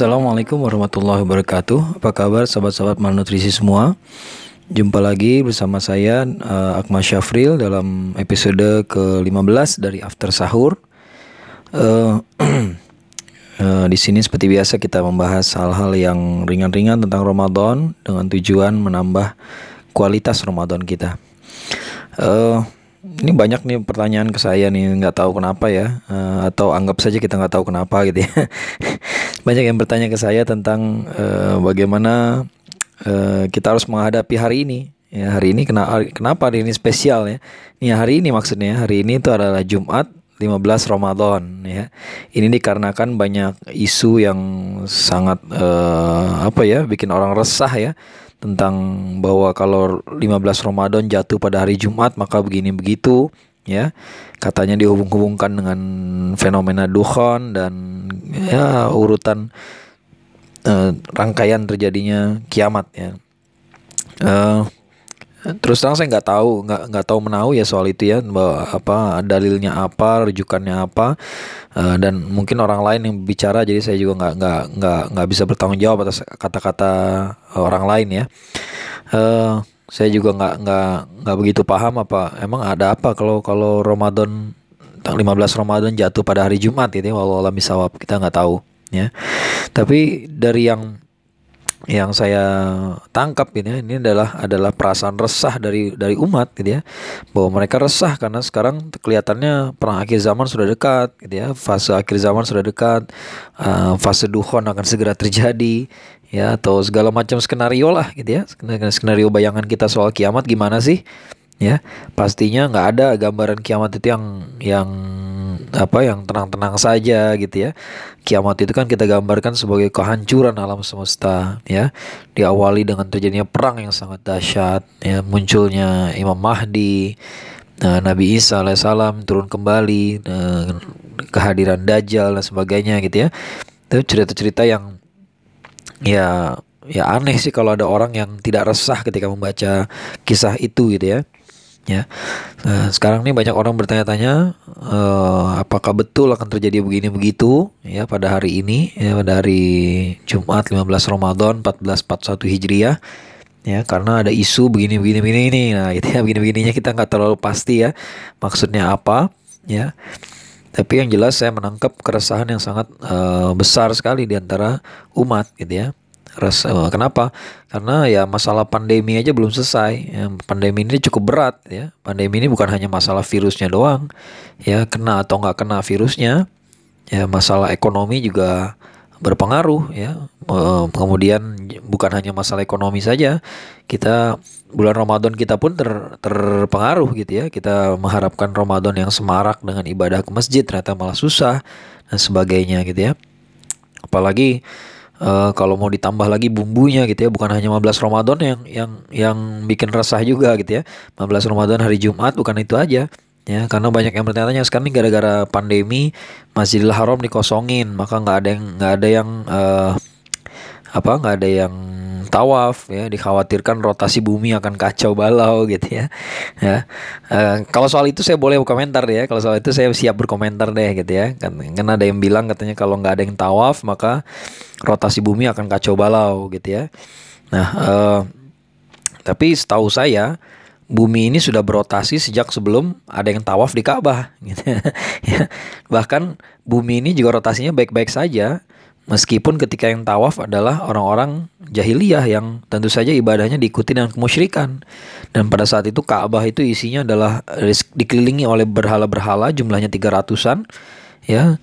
Assalamualaikum warahmatullahi wabarakatuh. Apa kabar sahabat-sahabat malnutrisi semua? Jumpa lagi bersama saya uh, Akmal Syafril dalam episode ke-15 dari After Sahur. Uh, uh, di sini seperti biasa kita membahas hal-hal yang ringan-ringan tentang Ramadan dengan tujuan menambah kualitas Ramadan kita. Uh, ini banyak nih pertanyaan ke saya nih nggak tahu kenapa ya uh, atau anggap saja kita nggak tahu kenapa gitu ya banyak yang bertanya ke saya tentang uh, bagaimana uh, kita harus menghadapi hari ini. Ya hari ini kenapa kenapa hari ini spesial ya? Ini hari ini maksudnya hari ini itu adalah Jumat 15 Ramadan ya. Ini dikarenakan banyak isu yang sangat uh, apa ya bikin orang resah ya tentang bahwa kalau 15 Ramadan jatuh pada hari Jumat maka begini begitu ya katanya dihubung-hubungkan dengan fenomena dukhon dan ya urutan uh, rangkaian terjadinya kiamat ya. Uh, terus terang saya nggak tahu nggak nggak tahu menahu ya soal itu ya bahwa apa dalilnya apa rujukannya apa. Uh, dan mungkin orang lain yang bicara jadi saya juga nggak nggak nggak nggak bisa bertanggung jawab atas kata-kata orang lain ya. Uh, saya juga nggak nggak nggak begitu paham apa emang ada apa kalau kalau Ramadan tanggal 15 Ramadan jatuh pada hari Jumat gitu ya walau alam kita nggak tahu ya. Tapi dari yang yang saya tangkap ini ini adalah adalah perasaan resah dari dari umat gitu ya. Bahwa mereka resah karena sekarang kelihatannya perang akhir zaman sudah dekat gitu ya. Fase akhir zaman sudah dekat uh, fase dukhon akan segera terjadi ya atau segala macam skenario lah gitu ya. Skenario bayangan kita soal kiamat gimana sih? Ya pastinya nggak ada gambaran kiamat itu yang yang apa yang tenang-tenang saja gitu ya. Kiamat itu kan kita gambarkan sebagai kehancuran alam semesta ya. Diawali dengan terjadinya perang yang sangat dahsyat ya, munculnya Imam Mahdi, nah, Nabi Isa alaihissalam turun kembali, nah, kehadiran Dajjal dan sebagainya gitu ya. Itu cerita-cerita yang ya ya aneh sih kalau ada orang yang tidak resah ketika membaca kisah itu gitu ya ya. Nah, sekarang nih banyak orang bertanya-tanya uh, apakah betul akan terjadi begini begitu ya pada hari ini ya pada hari Jumat 15 Ramadan 1441 Hijriah. Ya karena ada isu begini begini begini ini. Nah itu ya begini begininya kita nggak terlalu pasti ya maksudnya apa ya. Tapi yang jelas saya menangkap keresahan yang sangat uh, besar sekali di antara umat gitu ya Rasa, eh, kenapa? Karena ya masalah pandemi aja belum selesai. Ya, pandemi ini cukup berat ya. Pandemi ini bukan hanya masalah virusnya doang, ya kena atau nggak kena virusnya, ya masalah ekonomi juga berpengaruh ya. Kemudian bukan hanya masalah ekonomi saja, kita bulan Ramadan kita pun ter, terpengaruh gitu ya. Kita mengharapkan Ramadan yang semarak dengan ibadah ke masjid ternyata malah susah dan sebagainya gitu ya. Apalagi Uh, kalau mau ditambah lagi bumbunya gitu ya bukan hanya 15 Ramadan yang yang yang bikin resah juga gitu ya. 15 Ramadan hari Jumat bukan itu aja ya. Karena banyak yang bertanya sekarang gara-gara pandemi Masjidil Haram dikosongin maka nggak ada yang nggak ada yang uh, apa nggak ada yang tawaf ya dikhawatirkan rotasi bumi akan kacau balau gitu ya. Ya uh, kalau soal itu saya boleh berkomentar ya kalau soal itu saya siap berkomentar deh gitu ya. Kan, kan ada yang bilang katanya kalau nggak ada yang tawaf maka rotasi bumi akan kacau balau gitu ya. Nah uh, tapi setahu saya bumi ini sudah berotasi sejak sebelum ada yang tawaf di Ka'bah gitu ya. bahkan bumi ini juga rotasinya baik-baik saja Meskipun ketika yang tawaf adalah orang-orang jahiliyah yang tentu saja ibadahnya diikuti dengan kemusyrikan. Dan pada saat itu Ka'bah itu isinya adalah dikelilingi oleh berhala-berhala jumlahnya 300-an ya.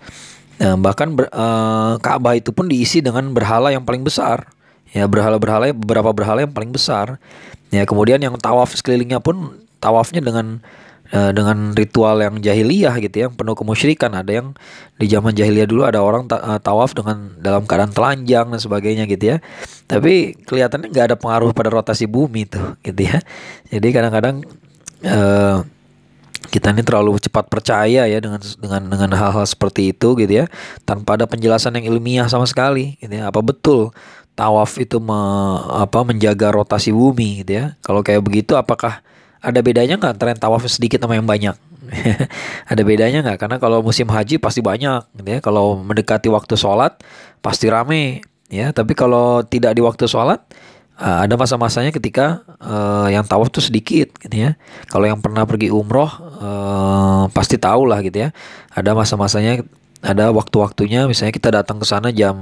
Nah, bahkan ber, uh, Ka'bah itu pun diisi dengan berhala yang paling besar. Ya, berhala-berhala beberapa berhala yang paling besar. Ya, kemudian yang tawaf sekelilingnya pun tawafnya dengan Eh, dengan ritual yang jahiliyah gitu ya, yang penuh kemusyrikan. Ada yang di zaman jahiliyah dulu ada orang uh, tawaf dengan dalam keadaan telanjang dan sebagainya gitu ya. Tapi kelihatannya nggak ada pengaruh pada rotasi bumi tuh gitu ya. Jadi kadang-kadang uh, kita ini terlalu cepat percaya ya dengan dengan dengan hal-hal seperti itu gitu ya tanpa ada penjelasan yang ilmiah sama sekali gitu ya apa betul tawaf itu me, apa menjaga rotasi bumi gitu ya kalau kayak begitu apakah ada bedanya nggak yang tawaf sedikit sama yang banyak? ada bedanya nggak? Karena kalau musim haji pasti banyak, gitu ya. Kalau mendekati waktu sholat, pasti rame ya tapi kalau tidak di waktu sholat uh, ada masa-masanya ketika uh, yang tawaf tuh sedikit gitu ya kalau yang pernah pergi umroh uh, pasti tahu lah gitu ya ada masa-masanya ada waktu-waktunya misalnya kita datang ke sana jam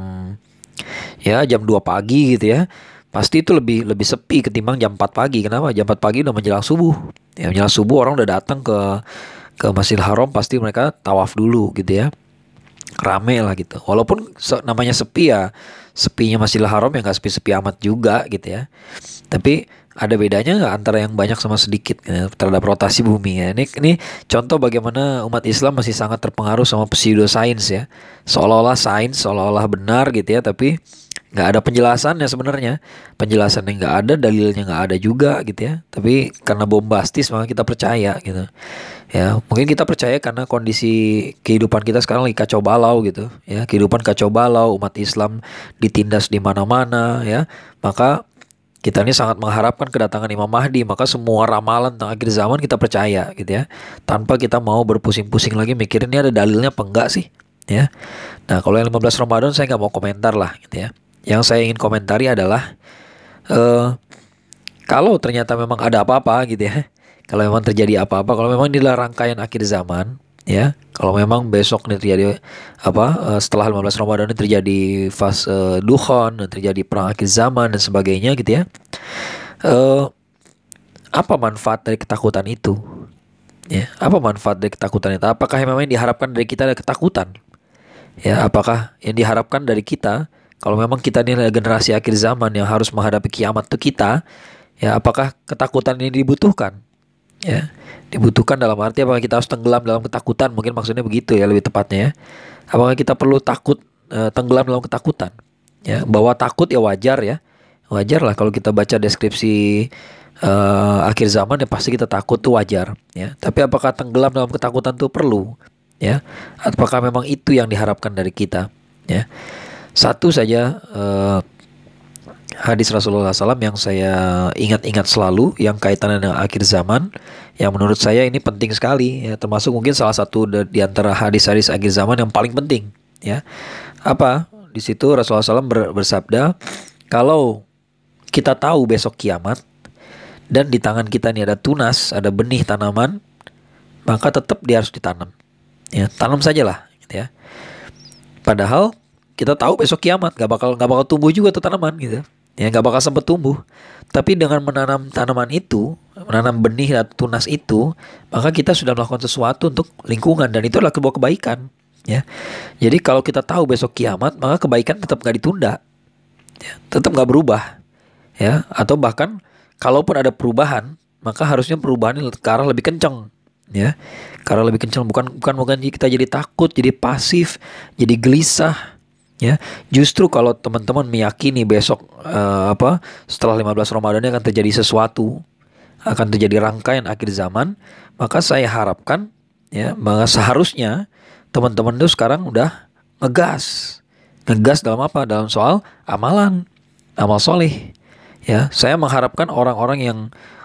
ya jam 2 pagi gitu ya pasti itu lebih lebih sepi ketimbang jam 4 pagi. Kenapa? Jam 4 pagi udah menjelang subuh. Ya menjelang subuh orang udah datang ke ke Masjidil Haram pasti mereka tawaf dulu gitu ya. Rame lah gitu. Walaupun namanya sepi ya sepinya Masjidil Haram ya nggak sepi-sepi amat juga gitu ya. Tapi ada bedanya nggak antara yang banyak sama sedikit ya, terhadap rotasi bumi ya? Ini ini contoh bagaimana umat Islam masih sangat terpengaruh sama pseudoscience ya. Seolah-olah sains seolah-olah benar gitu ya tapi nggak ada penjelasannya sebenarnya. Penjelasannya nggak ada dalilnya nggak ada juga gitu ya. Tapi karena bombastis maka kita percaya gitu. Ya mungkin kita percaya karena kondisi kehidupan kita sekarang lagi kacau balau gitu. Ya kehidupan kacau balau umat Islam ditindas di mana-mana ya. Maka kita ini sangat mengharapkan kedatangan Imam Mahdi. Maka semua ramalan tentang akhir zaman kita percaya gitu ya. Tanpa kita mau berpusing-pusing lagi mikirin ini ada dalilnya apa enggak sih ya. Nah kalau yang 15 Ramadan saya nggak mau komentar lah gitu ya yang saya ingin komentari adalah uh, kalau ternyata memang ada apa-apa gitu ya kalau memang terjadi apa-apa kalau memang inilah rangkaian akhir zaman ya kalau memang besok nih terjadi apa uh, setelah 15 Ramadan ini terjadi fase uh, dukhon terjadi perang akhir zaman dan sebagainya gitu ya uh, apa manfaat dari ketakutan itu? Ya apa manfaat dari ketakutan itu? Apakah memang yang diharapkan dari kita ada ketakutan? Ya apakah yang diharapkan dari kita kalau memang kita ini generasi akhir zaman yang harus menghadapi kiamat itu kita ya apakah ketakutan ini dibutuhkan? Ya dibutuhkan dalam arti apakah kita harus tenggelam dalam ketakutan? Mungkin maksudnya begitu ya lebih tepatnya ya. Apakah kita perlu takut e, tenggelam dalam ketakutan? Ya bahwa takut ya wajar ya. Wajar lah kalau kita baca deskripsi e, akhir zaman ya pasti kita takut tuh wajar ya. Tapi apakah tenggelam dalam ketakutan tuh perlu? Ya apakah memang itu yang diharapkan dari kita? Ya satu saja e, hadis Rasulullah SAW yang saya ingat-ingat selalu yang kaitannya dengan akhir zaman yang menurut saya ini penting sekali ya termasuk mungkin salah satu di antara hadis-hadis akhir zaman yang paling penting ya. Apa? Di situ Rasulullah SAW ber, bersabda kalau kita tahu besok kiamat dan di tangan kita ini ada tunas ada benih tanaman maka tetap dia harus ditanam ya. Tanam saja lah gitu ya. Padahal kita tahu besok kiamat gak bakal gak bakal tumbuh juga tuh tanaman gitu ya nggak bakal sempat tumbuh. Tapi dengan menanam tanaman itu, menanam benih atau tunas itu, maka kita sudah melakukan sesuatu untuk lingkungan dan itu adalah sebuah kebaikan. Ya, jadi kalau kita tahu besok kiamat, maka kebaikan tetap nggak ditunda, ya, tetap nggak berubah, ya, atau bahkan kalaupun ada perubahan, maka harusnya perubahan ke arah lebih kencang, ya, karena lebih kencang bukan bukan bukan kita jadi takut, jadi pasif, jadi gelisah, ya. Justru kalau teman-teman meyakini besok uh, apa setelah 15 Ramadan akan terjadi sesuatu akan terjadi rangkaian akhir zaman maka saya harapkan ya maka seharusnya teman-teman itu sekarang udah ngegas. Ngegas dalam apa? Dalam soal amalan amal soleh. Ya saya mengharapkan orang-orang yang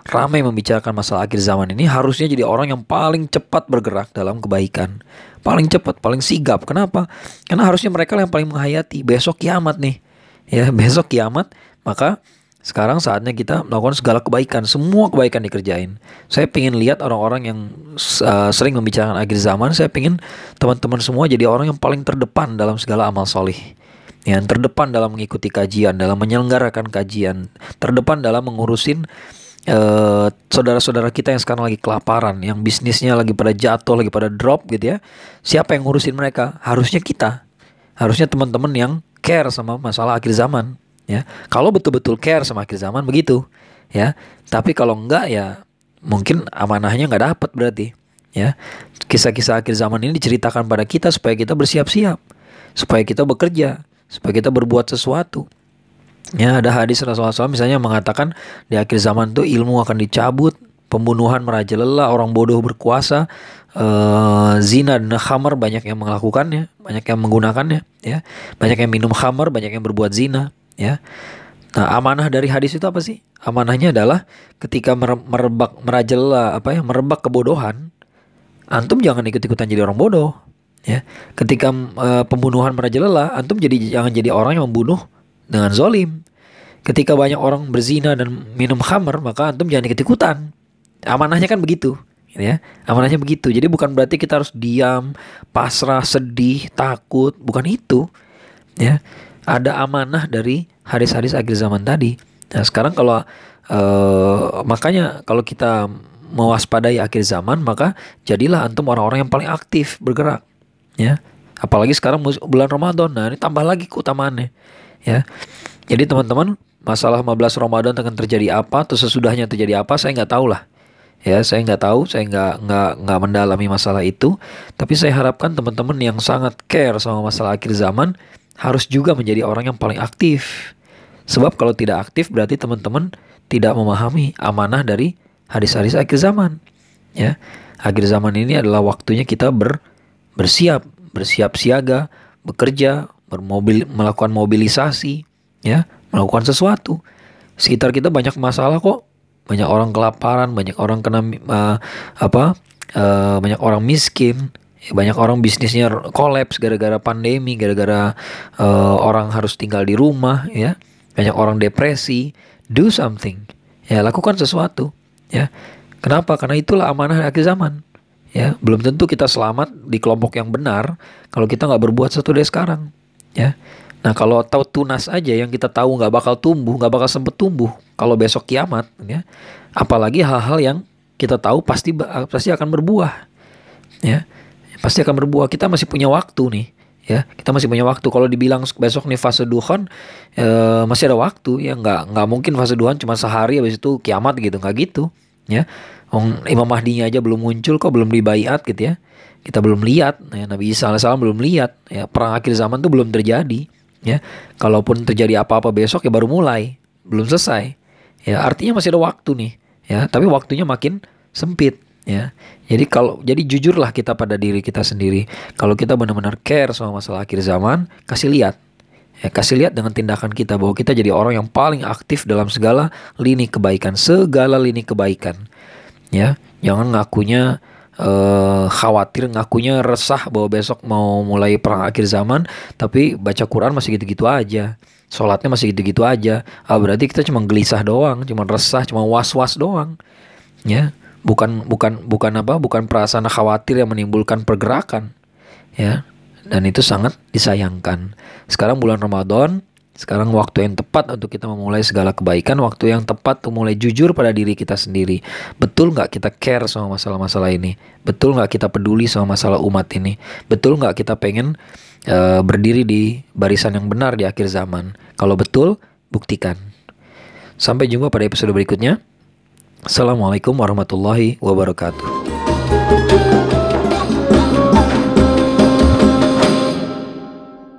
ramai membicarakan masalah akhir zaman ini harusnya jadi orang yang paling cepat bergerak dalam kebaikan paling cepat, paling sigap. Kenapa? Karena harusnya mereka yang paling menghayati besok kiamat nih. Ya, besok kiamat, maka sekarang saatnya kita melakukan segala kebaikan, semua kebaikan dikerjain. Saya ingin lihat orang-orang yang uh, sering membicarakan akhir zaman. Saya ingin teman-teman semua jadi orang yang paling terdepan dalam segala amal solih. Yang terdepan dalam mengikuti kajian, dalam menyelenggarakan kajian, terdepan dalam mengurusin eh, saudara-saudara kita yang sekarang lagi kelaparan, yang bisnisnya lagi pada jatuh, lagi pada drop gitu ya. Siapa yang ngurusin mereka? Harusnya kita. Harusnya teman-teman yang care sama masalah akhir zaman, ya. Kalau betul-betul care sama akhir zaman begitu, ya. Tapi kalau enggak ya mungkin amanahnya nggak dapat berarti, ya. Kisah-kisah akhir zaman ini diceritakan pada kita supaya kita bersiap-siap, supaya kita bekerja, supaya kita berbuat sesuatu. Ya, ada hadis Rasulullah SAW misalnya mengatakan di akhir zaman itu ilmu akan dicabut, pembunuhan merajalela, orang bodoh berkuasa, uh, zina dan khamar banyak yang melakukannya, banyak yang menggunakannya, ya, banyak yang minum khamar, banyak yang berbuat zina, ya. Nah, amanah dari hadis itu apa sih? Amanahnya adalah ketika merebak merajalela apa ya, merebak kebodohan, antum jangan ikut-ikutan jadi orang bodoh. Ya, ketika uh, pembunuhan merajalela, antum jadi jangan jadi orang yang membunuh dengan zolim. Ketika banyak orang berzina dan minum khamar, maka antum jangan ikut-ikutan. Amanahnya kan begitu, ya. Amanahnya begitu. Jadi bukan berarti kita harus diam, pasrah, sedih, takut, bukan itu. Ya. Ada amanah dari hadis-hadis akhir zaman tadi. Nah, sekarang kalau uh, makanya kalau kita mewaspadai akhir zaman, maka jadilah antum orang-orang yang paling aktif bergerak ya apalagi sekarang bulan Ramadan nah ini tambah lagi keutamaannya ya. Jadi teman-teman masalah 15 Ramadan akan terjadi apa atau sesudahnya terjadi apa saya nggak tahu lah. Ya saya nggak tahu saya nggak nggak nggak mendalami masalah itu. Tapi saya harapkan teman-teman yang sangat care sama masalah akhir zaman harus juga menjadi orang yang paling aktif. Sebab kalau tidak aktif berarti teman-teman tidak memahami amanah dari hadis-hadis akhir zaman. Ya akhir zaman ini adalah waktunya kita ber bersiap, bersiap siaga, bekerja, bermobil, melakukan mobilisasi, ya, melakukan sesuatu. Sekitar kita banyak masalah kok, banyak orang kelaparan, banyak orang kena uh, apa, uh, banyak orang miskin, banyak orang bisnisnya kolaps gara-gara pandemi, gara-gara uh, orang harus tinggal di rumah, ya, banyak orang depresi. Do something, ya, lakukan sesuatu, ya. Kenapa? Karena itulah amanah akhir zaman ya belum tentu kita selamat di kelompok yang benar kalau kita nggak berbuat satu dari sekarang ya. Nah kalau tahu tunas aja yang kita tahu nggak bakal tumbuh nggak bakal sempet tumbuh kalau besok kiamat ya. Apalagi hal-hal yang kita tahu pasti pasti akan berbuah ya. Pasti akan berbuah. Kita masih punya waktu nih ya. Kita masih punya waktu. Kalau dibilang besok nih fase duhon e, masih ada waktu ya. Nggak nggak mungkin fase duhon cuma sehari habis itu kiamat gitu. Nggak gitu ya. Imam Mahdinya aja belum muncul kok belum dibaiat gitu ya. Kita belum lihat, ya, Nabi Isa alaihissalam belum lihat, ya perang akhir zaman tuh belum terjadi, ya. Kalaupun terjadi apa-apa besok ya baru mulai, belum selesai. Ya artinya masih ada waktu nih, ya. Tapi waktunya makin sempit, ya. Jadi kalau jadi jujurlah kita pada diri kita sendiri. Kalau kita benar-benar care sama masalah akhir zaman, kasih lihat, ya kasih lihat dengan tindakan kita bahwa kita jadi orang yang paling aktif dalam segala lini kebaikan, segala lini kebaikan ya jangan ngakunya uh, khawatir ngakunya resah bahwa besok mau mulai perang akhir zaman tapi baca Quran masih gitu-gitu aja. Sholatnya masih gitu-gitu aja. Ah, berarti kita cuma gelisah doang cuma resah cuma was-was doang. Ya bukan bukan bukan apa bukan perasaan khawatir yang menimbulkan pergerakan. Ya dan itu sangat disayangkan. Sekarang bulan Ramadan sekarang waktu yang tepat untuk kita memulai segala kebaikan, waktu yang tepat untuk mulai jujur pada diri kita sendiri. Betul nggak kita care sama masalah-masalah ini? Betul nggak kita peduli sama masalah umat ini? Betul nggak kita pengen uh, berdiri di barisan yang benar di akhir zaman? Kalau betul, buktikan. Sampai jumpa pada episode berikutnya. Assalamualaikum warahmatullahi wabarakatuh.